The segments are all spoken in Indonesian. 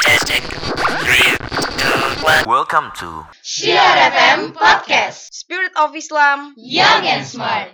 Testing. Three, two, one. Welcome to Syiar FM Podcast Spirit of Islam Young and Smart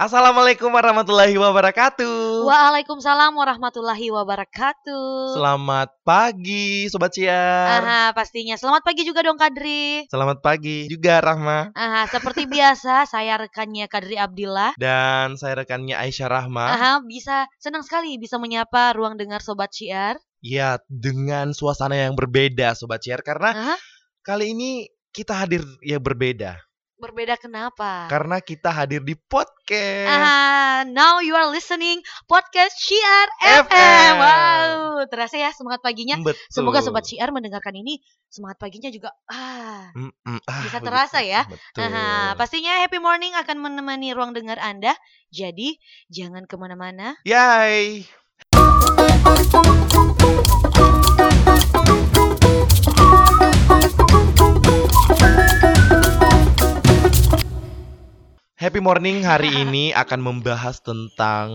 Assalamualaikum warahmatullahi wabarakatuh. Waalaikumsalam warahmatullahi wabarakatuh. Selamat pagi Sobat Siar. Aha, pastinya. Selamat pagi juga dong Kadri. Selamat pagi juga Rahma. Aha, seperti biasa saya rekannya Kadri Abdillah. Dan saya rekannya Aisyah Rahma. Aha, bisa senang sekali bisa menyapa ruang dengar Sobat Syiar Ya, dengan suasana yang berbeda Sobat Siar. Karena Aha, kali ini kita hadir ya berbeda berbeda kenapa? karena kita hadir di podcast. Aha, now you are listening podcast Syiar FM. FM. Wow, terasa ya semangat paginya. Betul. Semoga sobat Syiar mendengarkan ini semangat paginya juga ah Mm-mm. Ah, bisa terasa ya. Betul. Aha, pastinya happy morning akan menemani ruang dengar Anda. Jadi jangan ke mana-mana. Yay. Happy Morning hari ini akan membahas tentang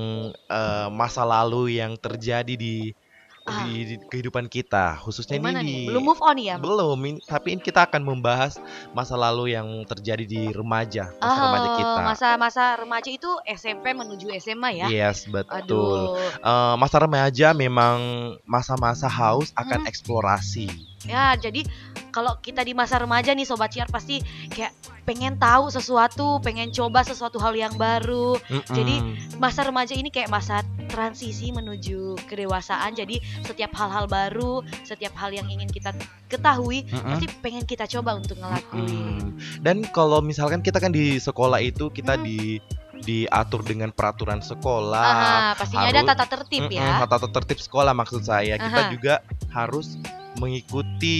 eh, masa lalu yang terjadi di, Ah. di di kehidupan kita, khususnya Gimana ini nih? di Belum move on ya? belum, in- tapi kita akan membahas masa lalu yang terjadi di remaja, masa remaja Oh, kita. Masa-masa remaja itu SMP menuju SMA ya? Yes, betul. Aduh. Eh, masa remaja memang masa-masa haus akan Hmm. eksplorasi. Ya, jadi kalau kita di masa remaja nih sobat Ciar pasti kayak pengen tahu sesuatu, pengen coba sesuatu hal yang baru. Jadi, Mm-mm. Masa remaja ini kayak masa transisi menuju kedewasaan. Jadi setiap hal-hal baru, setiap hal yang ingin kita ketahui Mm-mm. pasti pengen kita coba untuk ngelakuin. Mm. Dan kalau misalkan kita kan di sekolah itu kita Mm. di diatur dengan peraturan sekolah. Aha, pastinya ada harus- tata tertib Mm-mm, ya. Tata tertib sekolah maksud saya. Kita Aha. juga harus mengikuti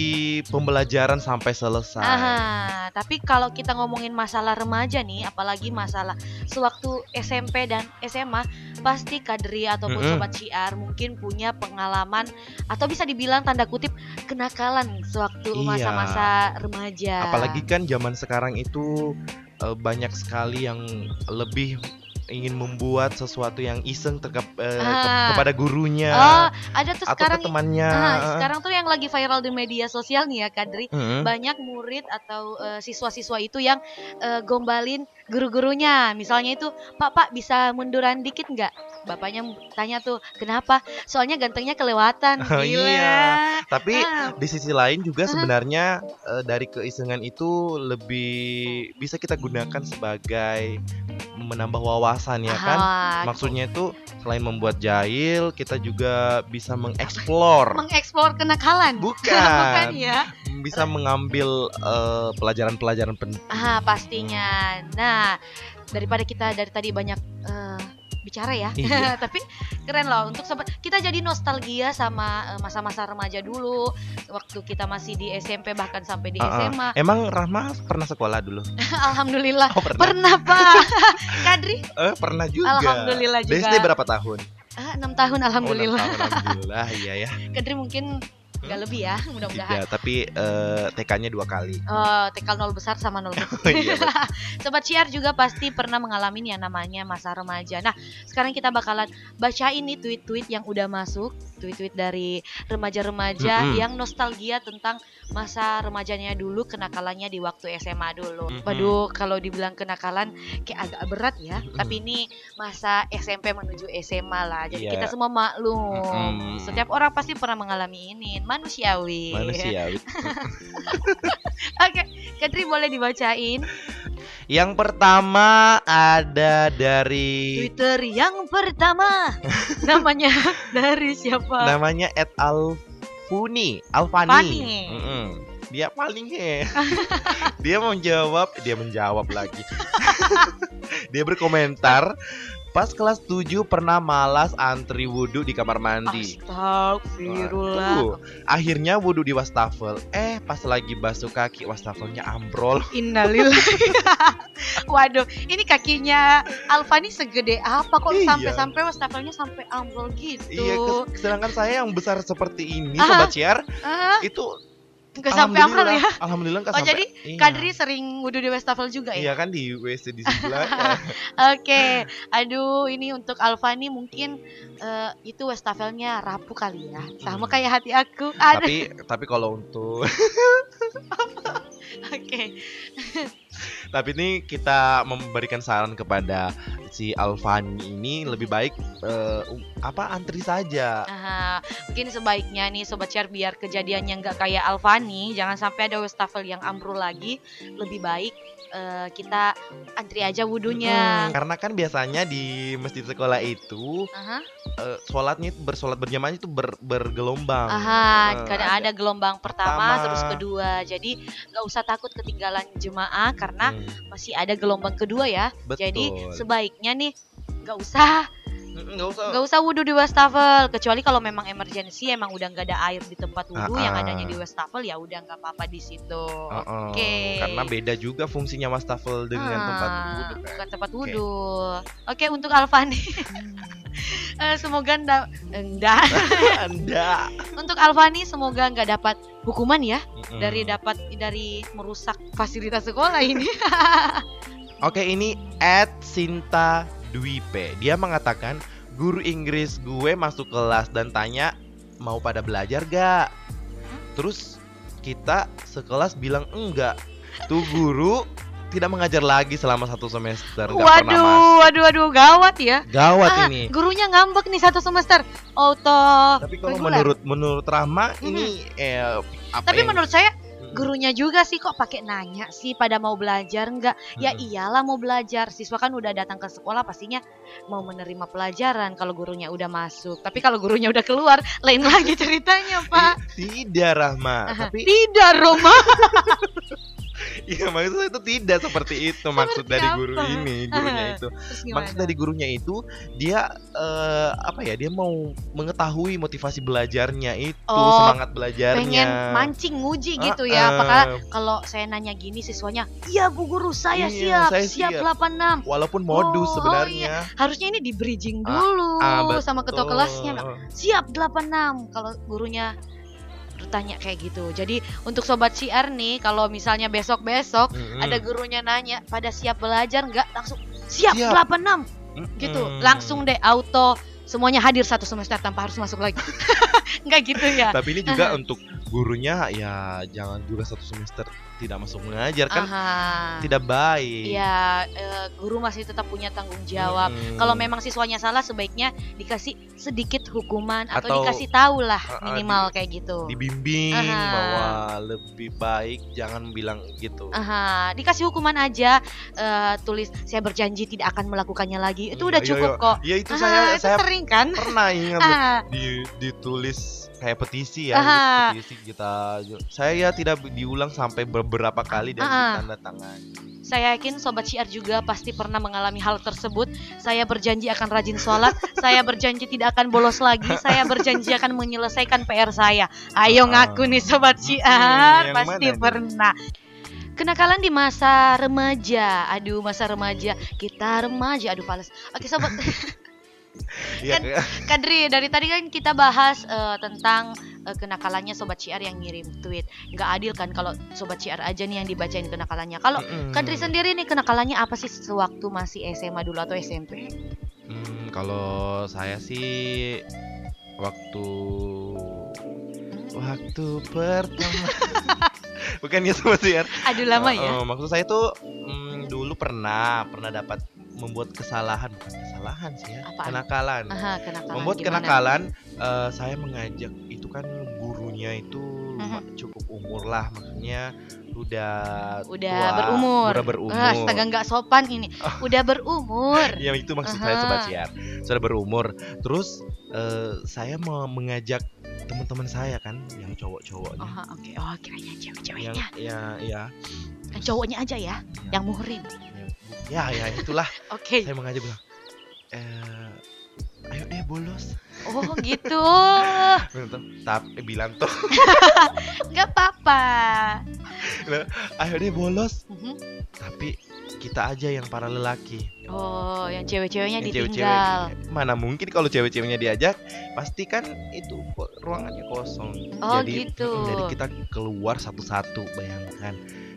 pembelajaran sampai selesai. Aha, tapi kalau kita ngomongin masalah remaja nih, apalagi masalah sewaktu SMP dan SMA, pasti Kadri ataupun Mm-mm. sobat Ciar mungkin punya pengalaman atau bisa dibilang tanda kutip kenakalan sewaktu Iya. masa-masa remaja. Apalagi kan zaman sekarang itu eh, banyak sekali yang lebih ingin membuat sesuatu yang iseng terkep, eh, ke- Ah. kepada gurunya Oh, ada tuh atau sekarang temannya. Ah, sekarang tuh yang lagi viral di media sosial nih ya Kadri. Mm-mm. banyak murid atau eh, siswa-siswa itu yang eh, gombalin guru-gurunya. Misalnya itu, Pak, Pak bisa munduran dikit nggak? Bapaknya tanya tuh, kenapa? Soalnya gantengnya kelewatan. Oh, Gila. iya. Tapi Ah. di sisi lain juga sebenarnya eh, dari keisengan itu lebih bisa kita gunakan sebagai menambah wawasan ya kan. Ah, Maksudnya itu selain membuat jahil, kita juga bisa mengeksplor, mengeksplor kenakalan. bukan, Bukan ya? bisa mengambil eh, pelajaran-pelajaran penting. Ah, pastinya. Nah, daripada kita dari tadi banyak eh, bicara ya. Iya. Tapi keren loh untuk sobat kita jadi nostalgia sama eh, masa-masa remaja dulu waktu kita masih di SMP bahkan sampai di Ah, ah. SMA. Emang Rahma pernah sekolah dulu? Alhamdulillah. Oh pernah. Pernah, Pak. Kadri Eh, pernah juga. Alhamdulillah juga. Berapa tahun? ah, 6 tahun Oh, enam alhamdulillah. tahun, alhamdulillah, iya ya. Kadri mungkin nggak lebih ya, mudah-mudahan. Tiga, tapi eh, TK-nya dua kali. Oh, tekal nol besar sama nol besar. Oh, iya. Sobat Ciar juga pasti pernah mengalami yang namanya masa remaja. Nah, sekarang kita bakalan bacain nih tweet-tweet yang udah masuk, tweet-tweet dari remaja-remaja Mm-mm. yang nostalgia tentang masa remajanya dulu, kenakalannya di waktu SMA dulu. Mm-mm. Waduh, kalau dibilang kenakalan kayak agak berat ya. Mm-mm. Tapi ini masa SMP menuju SMA lah. Jadi Iya. kita semua maklum. Mm-mm. Setiap orang pasti pernah mengalami ini. Manusiawi. Manusia. Oke, Kadri boleh dibacain Yang pertama ada dari Twitter yang pertama. Namanya dari siapa? namanya Ed Alfuni, Alfani. Fani. Mm-mm. Dia paling he. dia menjawab, dia menjawab lagi. dia berkomentar Pas kelas 7 pernah malas antri wudhu di kamar mandi. Astagfirullah. Tuh, akhirnya wudhu di wastafel. Eh, pas lagi basuh kaki wastafelnya ambrol. Innalillah. Waduh, ini kakinya Alfani segede apa kok Iya. sampai-sampai wastafelnya sampai ambrol gitu. Iya, sedangkan saya yang besar seperti ini, Ah. sobat siar, Ah, itu Nggak sampai Alhamdulillah, ya. Alhamdulillah nggak Oh, sampai. jadi Iya. Kadri sering wudhu di wastafel juga Iya ya? kan di WC di sebelah. ya. Oke, aduh ini untuk Alfani mungkin eh, itu wastafelnya rapuh kali ya, sama Hmm. kayak hati aku. Aduh, tapi tapi kalau untuk oke. tapi ini kita memberikan saran kepada si Alfani ini lebih baik eh, apa antri saja. Aha, mungkin sebaiknya nih sobat share biar kejadiannya nggak kayak Alfani, jangan sampai ada wastafel yang ambrol lagi. Lebih baik eh, kita antri aja wudhunya. Hmm, karena kan biasanya di masjid sekolah itu Aha, eh, sholatnya bersolat berjamaah itu ber- bergelombang. aha, Eh, kadang ada gelombang pertama, pertama. terus kedua. Jadi nggak usah takut ketinggalan jemaah karena Hmm, masih ada gelombang kedua ya. betul. Jadi sebaiknya nih nggak usah nggak usah. nggak usah wudhu di wastafel kecuali kalau memang emergency emang udah nggak ada air di tempat wudhu yang Ah, ah. adanya di wastafel ya udah nggak apa-apa di situ. Heeh, Oke. Karena beda juga fungsinya wastafel dengan tempat Ah, wudhu kan. bukan tempat wudhu. Oke untuk Alfani. Eh, semoga nda, enggak. Anda. untuk Alfani semoga nggak dapat hukuman ya Mm-mm. dari dapat dari merusak fasilitas sekolah ini. Oke, ini at Sinta Dwipe. Dia mengatakan guru Inggris gue masuk kelas dan tanya mau pada belajar gak? Terus kita sekelas bilang enggak. Tuh guru tidak mengajar lagi selama satu semester. Masuk. waduh, waduh, waduh, gawat ya. Gawat Ah, ini. Gurunya ngambek nih satu semester. Auto. Tapi kalau menurut menurut Rahma ini eh apa Tapi yang- menurut saya. Gurunya juga sih kok pakai nanya sih pada mau belajar enggak ya Mm-mm. iyalah mau belajar. Siswa kan udah datang ke sekolah pastinya mau menerima pelajaran kalau gurunya udah masuk. Tapi kalau gurunya udah keluar lain lagi ceritanya pak. Tidak Rahma, tapi tidak Roma iya maksud saya itu tidak seperti itu maksud dari guru apa? ini gurunya itu. Maksud dari gurunya itu dia eh, apa ya dia mau mengetahui motivasi belajarnya itu Oh, semangat belajarnya. pengen mancing nguji gitu Ah, ya ah. apakah kalau saya nanya gini siswanya iya bu guru saya Iya, siap saya siap siap." 86 Walaupun modus Oh, sebenarnya. harusnya ini di bridging Ah, dulu Ah, sama ketua kelasnya siap 86 kalau gurunya bertanya kayak gitu. Jadi untuk sobat CR nih kalau misalnya besok-besok Mm-mm. ada gurunya nanya pada siap belajar nggak langsung siap, Siap. 86 gitu. Mm-mm. Langsung deh auto semuanya hadir satu semester tanpa harus masuk lagi. Nggak gitu ya. Tapi ini juga untuk gurunya ya jangan juga satu semester tidak masuk mengajar kan Aha. tidak baik. Iya, eh, guru masih tetap punya tanggung jawab. Mm-mm. Kalau memang siswanya salah sebaiknya dikasih sedikit hukuman atau, Atau- dikasih tahu lah Ah, ah, minimal kayak gitu. dibimbing Aha. bahwa lebih baik jangan bilang gitu. Aha, dikasih hukuman aja eh, tulis saya berjanji tidak akan melakukannya lagi. Itu Hmm, udah iya, cukup iya. kok. Ya itu Aha, saya itu saya sering kan? pernah ingat di, ditulis kayak petisi ya Aha. petisi kita saya tidak diulang sampai beberapa kali dan Ah. ditanda tangan saya yakin sobat syiar juga pasti pernah mengalami hal tersebut. Saya berjanji akan rajin sholat. saya berjanji tidak akan bolos lagi. Saya berjanji akan menyelesaikan PR saya. Ayo Ah. ngaku nih sobat syiar, yang pasti nih? pernah. Kenakalan di masa remaja. Aduh, masa remaja. Kita remaja. Aduh, fals. Oke, sobat. Iya, Kan- kayak- Kadri, dari tadi kan kita bahas eh, tentang eh, kenakalannya Sobat CR yang ngirim tweet. Nggak adil kan kalau Sobat CR aja nih yang dibacain kenakalannya. Kalau Mm-mm. Kadri sendiri nih kenakalannya apa sih sewaktu masih SMA dulu atau SMP? Hmm, kalau saya sih waktu waktu pertama bukan ya sama sih Aduh lama ya. maksud saya tuh mm, dulu pernah pernah dapat membuat kesalahan bukan kesalahan sih ya Apaan? kenakalan Aha, kenakalan. membuat gimana? kenakalan eh, saya mengajak itu kan gurunya itu Mhm. cukup umur lah maksudnya udah Udah tua, berumur. udah berumur Ah, astaga nggak sopan ini. Udah berumur. ya itu maksud saya Aha. sobat siar sudah berumur terus eh, saya mau mengajak teman-teman saya kan yang Oh, cowok-cowoknya oke. Oh, kiranya yang cewek-ceweknya. ya ya Yang cowoknya aja ya, yang muhrim. Ya ya itulah Oke. saya mengajak bilang eh ayo deh bolos Oh gitu. Tapi bilang tuh, Nggak apa-apa. ayo deh bolos. Tapi kita aja yang para lelaki. Oh, yang cewek-ceweknya ditinggal. cewek-cewek. Mana mungkin kalau cewek-ceweknya diajak, pasti kan itu ruangannya kosong. Oh, jadi, gitu. Jadi kita keluar satu-satu, bayangkan.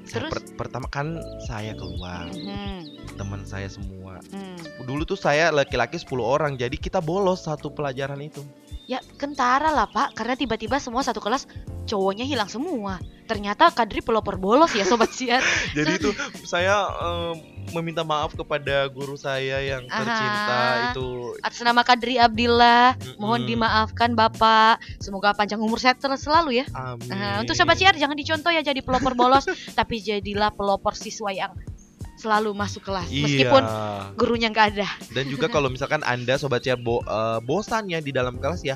Saya Terus? per- pertama kan saya keluar, Mhm. teman saya semua. Hmm. Dulu tuh saya laki-laki 10 orang, jadi kita bolos satu pelajaran itu. Ya kentara lah pak, karena tiba-tiba semua satu kelas cowoknya hilang semua. Ternyata Kadri pelopor bolos ya sobat siar. Jadi itu saya em, meminta maaf kepada guru saya yang tercinta Aha. itu. Atas nama Kadri Abdillah, mohon Mm-mm. dimaafkan bapak. Semoga panjang umur sehat terus selalu ya. Amin. Nah, untuk sobat siar jangan dicontoh ya jadi pelopor bolos, tapi jadilah pelopor siswa yang selalu masuk kelas meskipun Iya. gurunya nggak ada. Dan juga kalau misalkan Anda sobat siar bo- eh, bosan ya di dalam kelas ya,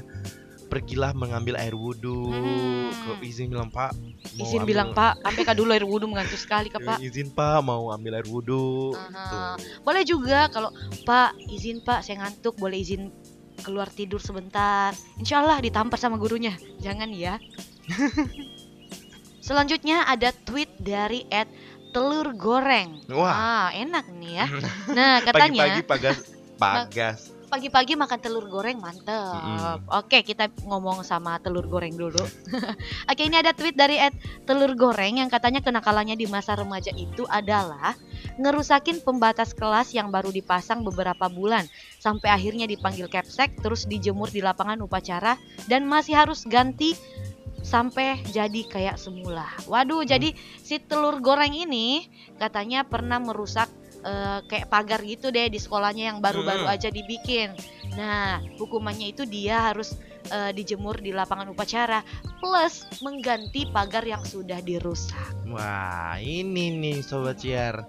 pergilah mengambil air wudhu. Hmm. Ke izin bilang Pak. mau Izin ambil- bilang Pak, sampai kak dulu air wudhu mengantuk sekali Pak. Eh, Izin Pak mau ambil air wudhu. Aha. Tuh. Boleh juga kalau Pak izin Pak saya ngantuk boleh izin keluar tidur sebentar. Insya Allah ditampar sama gurunya. Jangan ya. Selanjutnya ada tweet dari Ed telur goreng. Wah. Ah, enak nih ya. Nah, katanya Pagi-pagi pagas pagas. pagi-pagi makan telur goreng mantep. Mm-mm. Oke, kita ngomong sama telur goreng dulu. Oke, ini ada tweet dari Ed telur goreng yang katanya kenakalannya di masa remaja itu adalah ngerusakin pembatas kelas yang baru dipasang beberapa bulan sampai akhirnya dipanggil capsek terus dijemur di lapangan upacara dan masih harus ganti sampai jadi kayak semula. Waduh, jadi si telur goreng ini katanya pernah merusak eh, kayak pagar gitu deh di sekolahnya yang baru-baru Hmm. aja dibikin. Nah, hukumannya itu dia harus eh, dijemur di lapangan upacara plus mengganti pagar yang sudah dirusak. Wah, ini nih sobat ciar.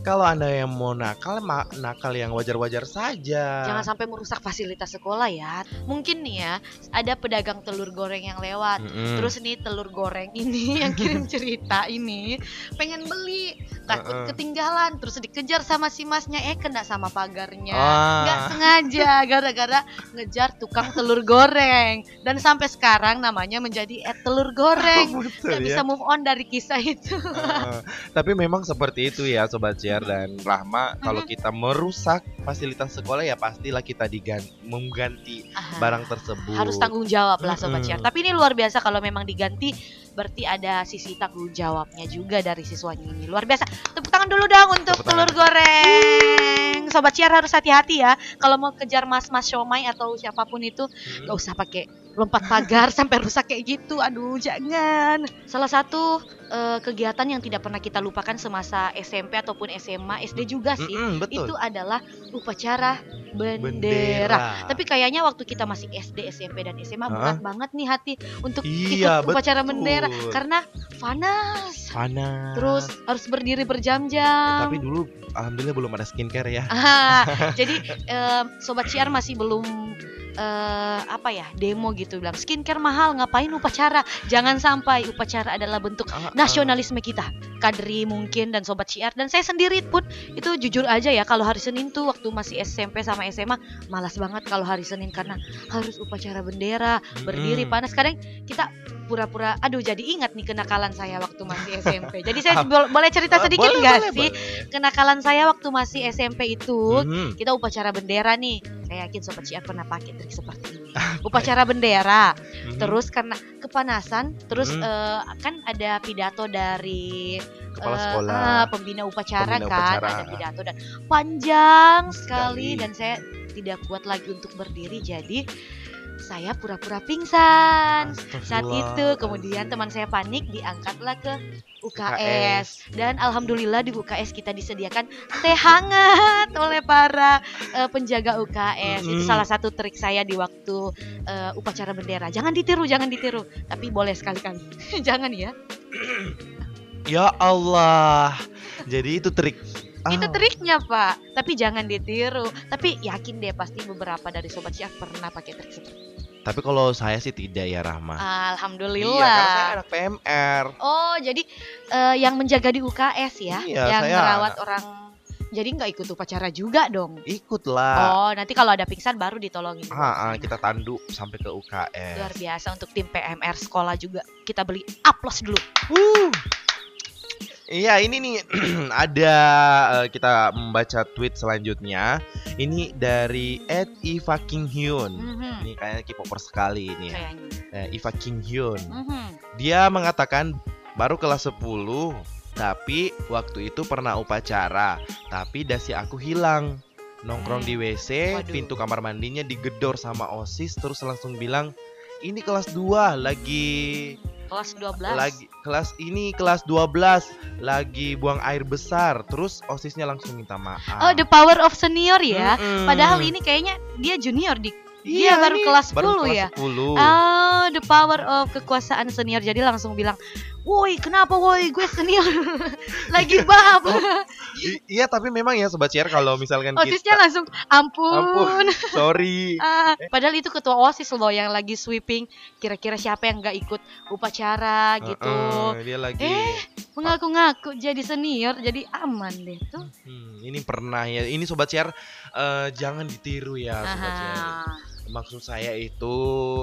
Kalau Anda yang mau nakal, nakal yang wajar-wajar saja. Jangan sampai merusak fasilitas sekolah ya. Mungkin nih ya, ada pedagang telur goreng yang lewat. Mm-mm. Terus nih telur goreng ini yang kirim cerita ini pengen beli takut Heeh. ketinggalan terus dikejar sama si masnya eh kena sama pagarnya nggak sengaja gara-gara ngejar tukang telur goreng dan sampai sekarang namanya menjadi eh telur goreng Betul nggak ya. bisa move on dari kisah itu Heeh. Tapi memang seperti itu ya Sobat Ciar dan Rahma Kalau kita merusak fasilitas sekolah ya pastilah kita digan mengganti Ah, barang tersebut. Harus tanggung jawab lah sobat Mm-mm. Ciar tapi ini luar biasa kalau memang diganti berarti ada sisi tanggung jawabnya juga dari siswanya ini luar biasa. Tepuk tangan dulu dong untuk Tepuk tangan. telur goreng. Sobat Ciar harus hati-hati ya kalau mau kejar mas-mas siomay atau siapa pun itu Hmm. nggak usah pakai lompat pagar sampai rusak kayak gitu aduh jangan salah satu eh, kegiatan yang tidak pernah kita lupakan semasa SMP ataupun SMA SD juga sih Mm-mm, betul itu adalah upacara bendera. Bendera. Tapi kayaknya waktu kita masih SD, SMP dan SMA Hah? berat banget nih hati untuk Iya, ikut upacara betul. bendera karena panas. panas Terus harus berdiri Eh, berjam-jam. Tapi dulu Alhamdulillah belum ada skincare ya Ah, jadi em, sobat siar masih belum eh, apa ya demo gitu bilang skincare mahal ngapain upacara jangan sampai upacara adalah bentuk Ah, ah. nasionalisme kita Kadri mungkin dan sobat syiar dan saya sendiri pun itu jujur aja ya kalau hari Senin tuh waktu masih SMP sama SMA malas banget kalau hari Senin karena harus upacara bendera berdiri Mm-mm. panas kadang kita pura-pura aduh jadi ingat nih kenakalan saya waktu masih SMP jadi saya bo- boleh cerita Ah, sedikit nggak sih boleh. kenakalan saya waktu masih SMP itu Mhm. kita upacara bendera nih saya yakin sobat syiar pernah pakai trik seperti ini upacara bendera Mhm. terus karena kepanasan terus Hmm. eh, kan ada pidato dari kepala eh, sekolah ah, pembina upacara Pembina kan upacara. ada pidato dan panjang sekali Sekali. dan saya tidak kuat lagi untuk berdiri jadi saya pura-pura pingsan. Saat itu kemudian teman saya panik diangkatlah ke UKS dan alhamdulillah di UKS kita disediakan teh hangat oleh para eh, penjaga UKS itu salah satu trik saya di waktu eh, upacara bendera. Jangan ditiru jangan ditiru. Tapi boleh sekali-kali jangan ya. Ya Allah. Jadi itu trik. Itu Ah, triknya pak tapi jangan ditiru tapi yakin deh pasti beberapa dari sobat syah pernah pakai trik seperti itu Tapi kalau saya sih tidak ya Rahma. alhamdulillah Iya, karena saya anak PMR. Oh, jadi eh, yang menjaga di UKS ya, Iya, yang saya merawat anak- orang Jadi nggak ikut upacara juga dong. Ikutlah. Oh, nanti kalau ada pingsan baru ditolongin. Ah, ah, kita tanduk sampai ke UKS. Luar biasa untuk tim PMR sekolah juga kita beli aplos dulu. Wuh. Iya ini nih ada eh, kita membaca tweet selanjutnya. Ini dari Ed Iva King Hyun. Mhm, Ini kayaknya K-popper sekali ini ya. Eh, Iva King Hyun. Mhm. Dia mengatakan baru kelas 10 tapi waktu itu pernah upacara tapi dasi aku hilang. Nongkrong di WC, Waduh. pintu kamar mandinya digedor sama OSIS terus langsung bilang ini kelas 2 lagi Kelas 12. lagi kelas ini kelas 12 lagi buang air besar terus osisnya langsung minta maaf Oh, the power of senior ya. Mm-mm. Padahal ini kayaknya dia junior di Iya, dia baru ini kelas baru 10 kelas ya? 10. Oh, the power of kekuasaan senior. Jadi langsung bilang, "Woi, kenapa woi? Gue senior. Lagi bab." I- iya tapi memang ya sobat share kalau misalkan Osisnya kita langsung, "Ampun." Ampun. sorry Ah, padahal itu ketua OSIS loh yang lagi sweeping. Kira-kira siapa yang nggak ikut upacara gitu. Heeh, dia lagi Eh, Mengaku-ngaku jadi senior, jadi aman deh tuh. Hmm, ini pernah ya ini sobat share eh, jangan ditiru ya sobat share maksud saya itu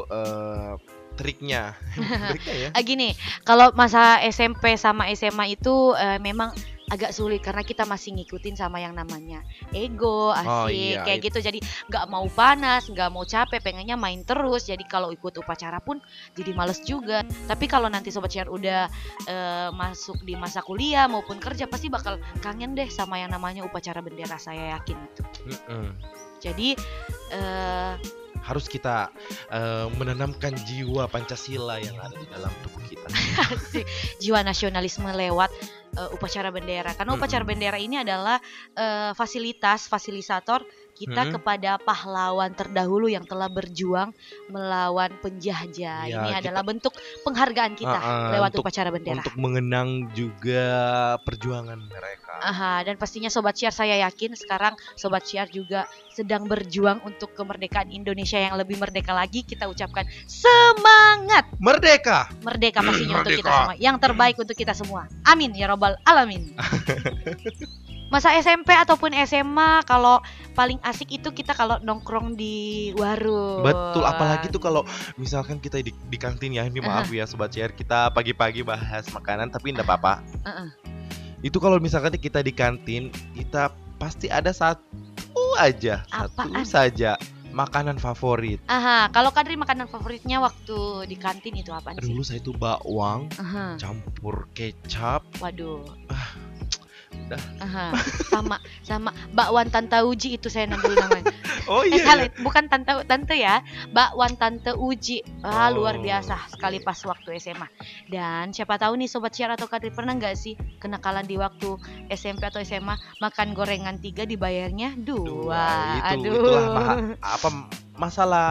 eh, triknya triknya ya Ah, gini, kalau masa SMP sama SMA itu eh, memang agak sulit karena kita masih ngikutin sama yang namanya ego, asik Oh, iya, kayak itu. gitu. Jadi nggak mau panas, nggak mau capek, pengennya main terus. Jadi kalau ikut upacara pun jadi males juga. Tapi kalau nanti sobat share udah eh, masuk di masa kuliah maupun kerja pasti bakal kangen deh sama yang namanya upacara bendera. Saya yakin itu. Mm-mm. Jadi eh, harus kita eh, menanamkan jiwa Pancasila yang ada di dalam tubuh kita. Jiwa nasionalisme lewat eh, upacara bendera. Karena upacara bendera ini adalah eh, fasilitas fasilitator kita Mm-mm. kepada pahlawan terdahulu yang telah berjuang melawan penjajah Ya, ini kita- adalah bentuk penghargaan kita Ah, ah, lewat untuk- upacara bendera untuk mengenang juga perjuangan mereka. Aha, dan pastinya Sobat Syiar saya yakin sekarang Sobat Syiar juga sedang berjuang untuk kemerdekaan Indonesia yang lebih merdeka lagi. Kita ucapkan semangat Merdeka. merdeka pastinya untuk kita Merdeka. semua. Yang terbaik untuk kita semua. Amin ya robbal alamin. Masa SMP ataupun SMA kalau paling asik itu kita kalau nongkrong di warung. Betul, apalagi tuh kalau misalkan kita di, di kantin ya, ini maaf ya sobat share, kita pagi-pagi bahas makanan tapi enggak apa-apa. Heeh. Itu kalau misalkan kita di kantin, kita pasti ada satu aja, satu Apaan? saja makanan favorit. Aha, kalau Kadri makanan favoritnya waktu di kantin itu apaan sih? Dulu saya itu bakwang Aha, campur kecap. waduh. Udah. Aha, sama sama bakwan tante Uji itu saya ngambil namanya. Oh Eh iya. bukan tante tante ya, bakwan tante Uji. Ah, luar Oh. biasa sekali pas waktu SMA. Dan siapa tahu nih sobat Syiar atau Kadri pernah nggak sih kenakalan di waktu SMP atau SMA makan gorengan tiga dibayarnya dua. Dua, itu Aduh. itulah maha- apa masalah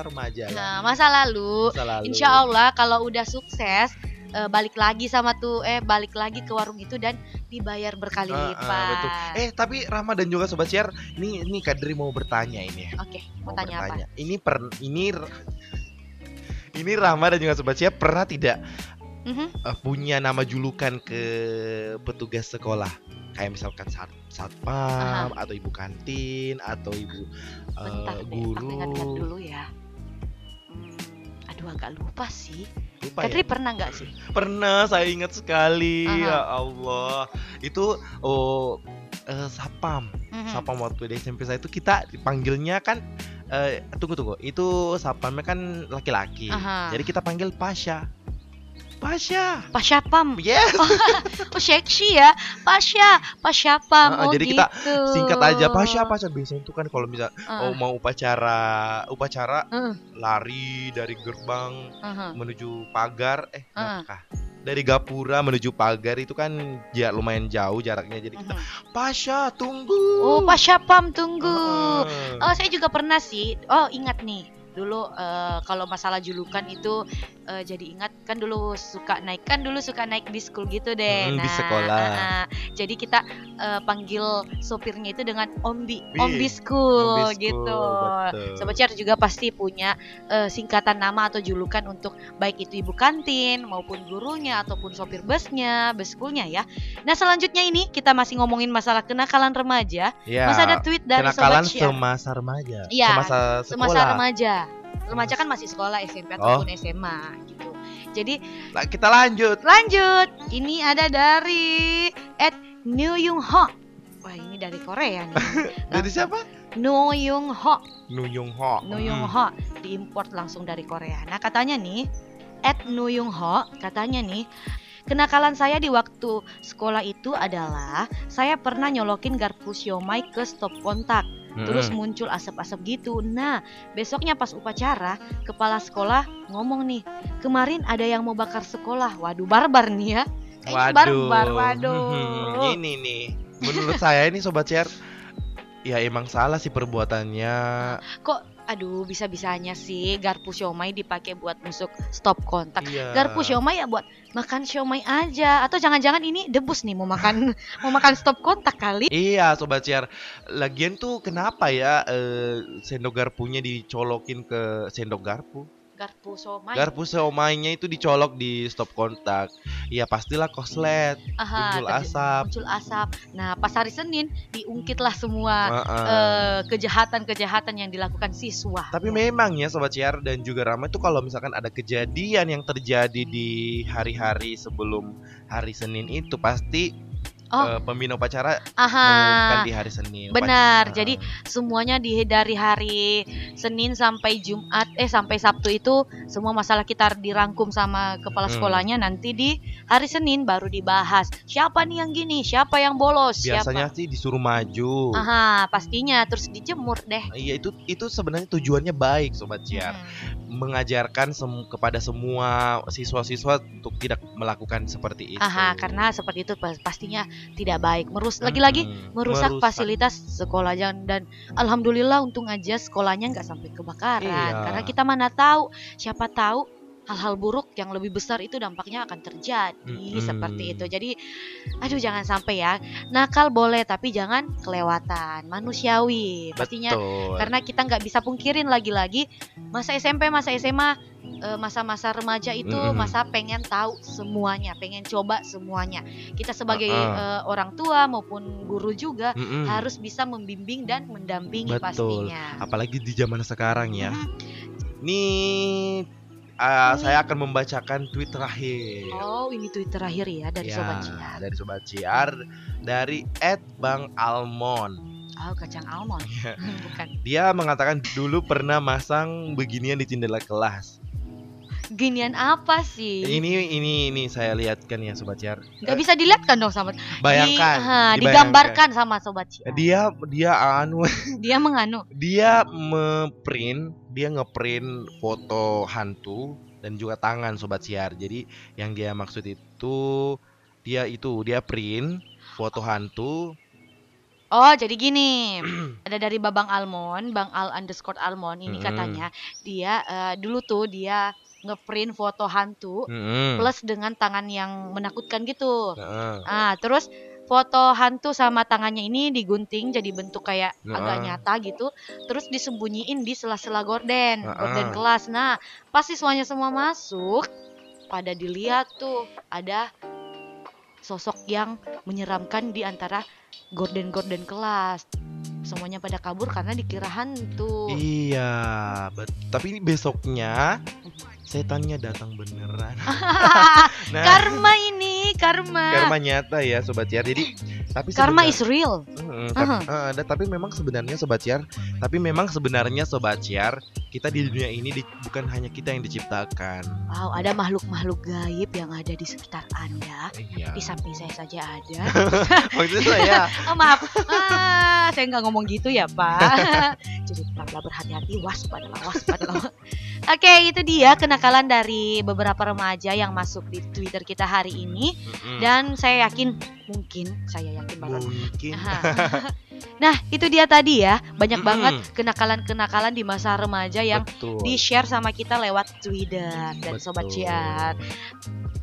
remaja ya. Nah, masa lalu Masa lalu. Insya Allah kalau udah sukses eh, balik lagi sama tuh eh balik lagi ke warung itu dan dibayar berkali Ah, ah, lipat. betul. Eh tapi Rama dan juga sobat share, ini ini Kadri mau bertanya ini. Oke, mau tanya apa? bertanya. Ini per ini ini Rama dan juga sobat share pernah tidak eh, punya nama julukan ke petugas sekolah? Kayak misalkan sat satpam atau ibu kantin atau ibu Bentar aku guru. ingat-ingat dulu ya. Hmm, aduh agak lupa sih. Lupa ya? Kadri pernah nggak sih? Pernah, saya ingat sekali. Aha. Ya Allah. Itu oh eh, sapam. Mhm. Sapam waktu di SMP saya itu kita dipanggilnya kan eh tunggu tunggu. Itu sapamnya kan laki-laki. Aha. Jadi kita panggil Pasha. Pasha. Pasyapam. Yes. Oh seksi ya. Pasya, Pasyapam. Heeh, oh jadi kita gitu. Singkat aja Pasha Pasha biasanya itu kan kalau misal Heeh, oh mau upacara upacara Heeh. lari dari gerbang heeh. menuju pagar eh Heeh. apakah? Dari gapura menuju pagar itu kan ya lumayan jauh jaraknya jadi kita Mhm. Pasha tunggu. Oh, Pasyapam tunggu. Heeh. Oh, saya juga pernah sih. Oh, ingat nih. Dulu eh, kalau masalah julukan itu eh, jadi ingat kan dulu suka naik kan dulu suka naik bis school gitu deh. Mm, bis sekolah. ah, ah. jadi kita eh, panggil sopirnya itu dengan Om Bi, Wih, Om Bi school Om Bi School, gitu. betul. Sobat Ciar juga pasti punya eh, singkatan nama atau julukan untuk baik itu ibu kantin maupun gurunya ataupun sopir busnya, bus schoolnya ya. Nah selanjutnya ini kita masih ngomongin masalah kenakalan remaja. Ya, Masih ada tweet dari kenakalan Sobat Ciar. semasa remaja. Iya, semasa sekolah. semasa remaja. Remaja kan masih sekolah SMP Oh. ataupun SMA gitu. Jadi Lah, kita lanjut. lanjut. Ini ada dari at New Yung Ho. Wah ini dari Korea nih. Dari siapa? New Yung Ho. Nu Yung Ho. New Yung Hmm. Ho diimport langsung dari Korea. Nah katanya nih, at New Yung Ho katanya nih, kenakalan saya di waktu sekolah itu adalah saya pernah nyolokin garpu siomay ke stop kontak. Mm-mm. Terus muncul asap-asap gitu. Nah, besoknya pas upacara, kepala sekolah ngomong nih, kemarin ada yang mau bakar sekolah. Waduh, barbar nih ya. Kayaknya barbar, waduh. Hmm, ini nih, menurut saya ini sobat share ya emang salah sih perbuatannya. Kok, aduh, bisa-bisanya sih garpu siomay dipakai buat nusuk stop kontak. Iya. Garpu siomay ya buat makan siomay aja. Atau jangan-jangan ini debus nih mau makan mau makan stop kontak kali. Iya sobat share. Lagian tuh kenapa ya eh, sendok garpunya dicolokin ke sendok garpu? Garpu siomay. Garpu seomainya itu dicolok di stop kontak. Ya pastilah koslet, Aha, terjadi- asap. muncul asap. Nah, pas hari Senin diungkitlah semua eh, kejahatan-kejahatan yang dilakukan siswa. Tapi memang ya Sobat Ciar dan juga Rama itu kalau misalkan ada kejadian yang terjadi di hari-hari sebelum hari Senin itu pasti Oh. eh, pembina upacara Aha. mengumumkan di hari Senin. benar. Upacara. Jadi semuanya di dari hari Senin sampai Jumat eh sampai Sabtu itu semua masalah kita dirangkum sama kepala Hmm. sekolahnya nanti di hari Senin baru dibahas. Siapa nih yang gini? Siapa yang bolos? biasanya Siapa? sih disuruh maju. Aha, pastinya terus dijemur deh. Iya itu itu sebenarnya tujuannya baik Sobat Ciar. Hmm. Mengajarkan sem- kepada semua siswa-siswa untuk tidak melakukan seperti itu. Aha, karena seperti itu pas- pastinya tidak baik. Merus lagi-lagi Mm-mm. merusak, fasilitas sekolah dan, dan alhamdulillah untung aja sekolahnya nggak sampai kebakaran Iya. karena kita mana tahu siapa tahu hal-hal buruk yang lebih besar itu dampaknya akan terjadi Mm-mm. seperti itu jadi aduh jangan sampai ya nakal boleh tapi jangan kelewatan manusiawi pastinya Betul. karena kita nggak bisa pungkirin lagi-lagi masa SMP masa SMA eh, masa-masa remaja itu Mm-mm. masa pengen tahu semuanya pengen coba semuanya kita sebagai Uh-uh. eh, orang tua maupun guru juga Mm-mm. harus bisa membimbing dan mendampingi Betul. pastinya apalagi di zaman sekarang ya. Mhm. Nih uh, saya akan membacakan tweet terakhir. oh ini tweet terakhir ya dari Ya, sobat Ciar Dari Sobat Ciar dari Ed Bang Almond. oh kacang almond Iya. bukan Dia mengatakan dulu pernah masang beginian di jendela kelas. Ginian apa sih? Ini ini ini saya lihatkan ya Sobat Ciar. nggak bisa dilihat kan dong sama Bayangkan. Di- ha, digambarkan sama sobat Ciar Dia dia anu. Dia menganu. Dia memprint dia ngeprint foto hantu dan juga tangan sobat siar. Jadi yang dia maksud itu dia itu dia print foto hantu. Oh jadi gini. Ada dari Babang Almond, Bang Al underscore Almond ini Mm-mm. katanya. Dia eh, dulu tuh dia ngeprint foto hantu Mm-mm. plus dengan tangan yang menakutkan gitu. Heeh. Ah terus foto hantu sama tangannya ini digunting jadi bentuk kayak agak Heeh. nyata gitu, terus disembunyiin di sela-sela gorden, Heeh. gorden kelas. Nah pas siswanya semua masuk, pada dilihat tuh ada sosok yang menyeramkan di antara gorden-gorden kelas. Semuanya pada kabur karena dikira hantu. iya bet- tapi ini besoknya setannya datang beneran. Nah. Karma ini, karma. karma nyata ya sobat siar jadi tapi Karma is real. Mm, tapi, eh, ada tapi memang sebenarnya sobat ciar, tapi memang sebenarnya sobat ciar, kita di dunia ini di- bukan hanya kita yang diciptakan. Wow, ada makhluk-makhluk gaib yang ada di sekitar Anda. Iya. Di samping saya saja ada. Maksudnya saya Oh, maaf, ah, saya nggak ngomong gitu ya Pak. Jadi tetaplah berhati-hati, waspadalah, waspadalah. Oke, itu dia kenakalan dari beberapa remaja yang masuk di Twitter kita hari ini. Dan saya yakin, mungkin, saya yakin banget. mungkin. Nah, itu dia tadi ya. Banyak banget kenakalan-kenakalan di masa remaja yang Betul. di-share sama kita lewat Twitter dan Sobat Betul. Ciar.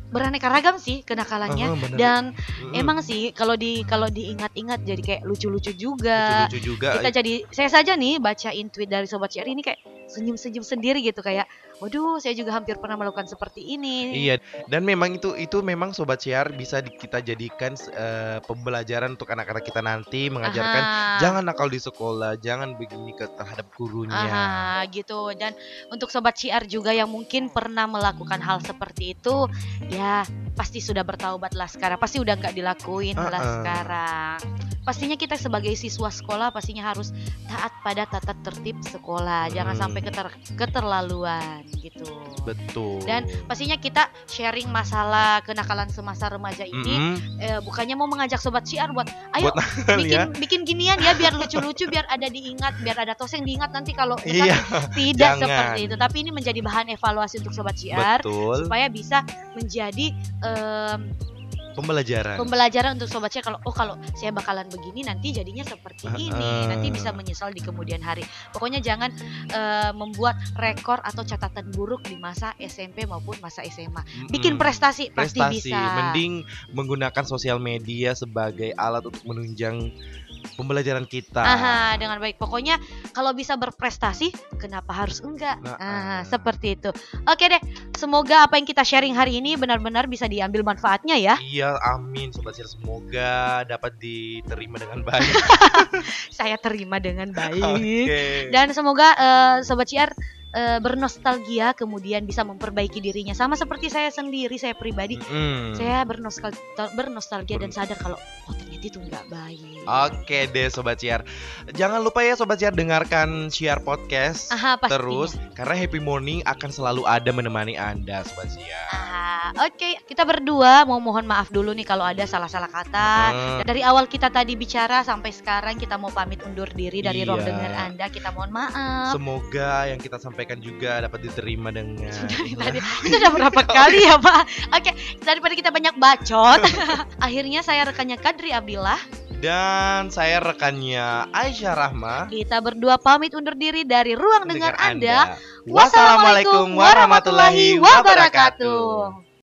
Beraneka ragam sih kenakalannya. Bener. Dan Mm-mm. emang sih kalau di kalau diingat-ingat jadi kayak lucu-lucu juga. lucu-lucu juga. Kita jadi saya saja nih bacain tweet dari Sobat CR ini kayak senyum-senyum sendiri gitu kayak waduh saya juga hampir pernah melakukan seperti ini. Iya, dan memang itu itu memang sobat siar bisa di- kita jadikan eh, pembelajaran untuk anak-anak kita nanti mengajarkan Aha. jangan nakal di sekolah, jangan begini ke terhadap gurunya. Aha, gitu. Dan untuk sobat CR juga yang mungkin pernah melakukan hal seperti itu, ya pasti sudah bertaubat lah sekarang. Pasti udah nggak dilakuin lah Uh-uh. sekarang. Pastinya kita sebagai siswa sekolah pastinya harus taat pada tata tertib sekolah. Jangan Hmm. sampai keter- keterlaluan gitu. Betul. Dan pastinya kita sharing masalah kenakalan semasa remaja ini Mm-mm. eh, bukannya mau mengajak sobat CR buat ayo Buat bikin ya. bikin ginian ya biar lucu-lucu biar ada diingat biar ada tos yang diingat nanti kalau Iya, tidak jangan. seperti itu tapi ini menjadi bahan evaluasi untuk sobat betul. supaya bisa menjadi Pembelajaran. pembelajaran untuk sobat CR kalau oh kalau saya bakalan begini nanti jadinya seperti ini Heeh. nanti bisa menyesal di kemudian hari pokoknya jangan eh, membuat rekor atau catatan buruk di masa SMP maupun masa SMA bikin Mm-mm. prestasi, pasti prestasi. bisa Mending menggunakan sosial media sebagai alat untuk menunjang pembelajaran kita. Aha, dengan baik. Pokoknya kalau bisa berprestasi, kenapa harus enggak? Nah, Ah, ah. seperti itu. Oke deh, semoga apa yang kita sharing hari ini benar-benar bisa diambil manfaatnya ya. Iya, amin sobat siar semoga dapat diterima dengan baik. Saya terima dengan baik. Oke. Dan semoga eh, sobat CR eh, bernostalgia kemudian bisa memperbaiki dirinya sama seperti saya sendiri, saya pribadi. Mm. Saya bernostalgia, bernostalgia dan sadar kalau oh itu nggak baik. Oke deh Sobat Siar Jangan lupa ya Sobat Siar dengarkan Siar Podcast Aha, pastinya. Terus karena Happy Morning akan selalu ada menemani Anda Sobat Siar Oke, kita berdua mau mohon maaf dulu nih kalau ada salah-salah kata. Dan dari awal kita tadi bicara sampai sekarang kita mau pamit undur diri dari ruang Iya. dengar Anda. Kita mohon maaf. Semoga yang kita sampaikan juga dapat diterima dengan Dari tadi itu udah berapa kali ya Pak? Oke, daripada kita banyak bacot, akhirnya saya rekannya Kadri Abdillah. Dan saya rekannya Aisyah Rahma Kita berdua pamit undur diri dari ruang dengar Anda. Wassalamualaikum warahmatullahi wabarakatuh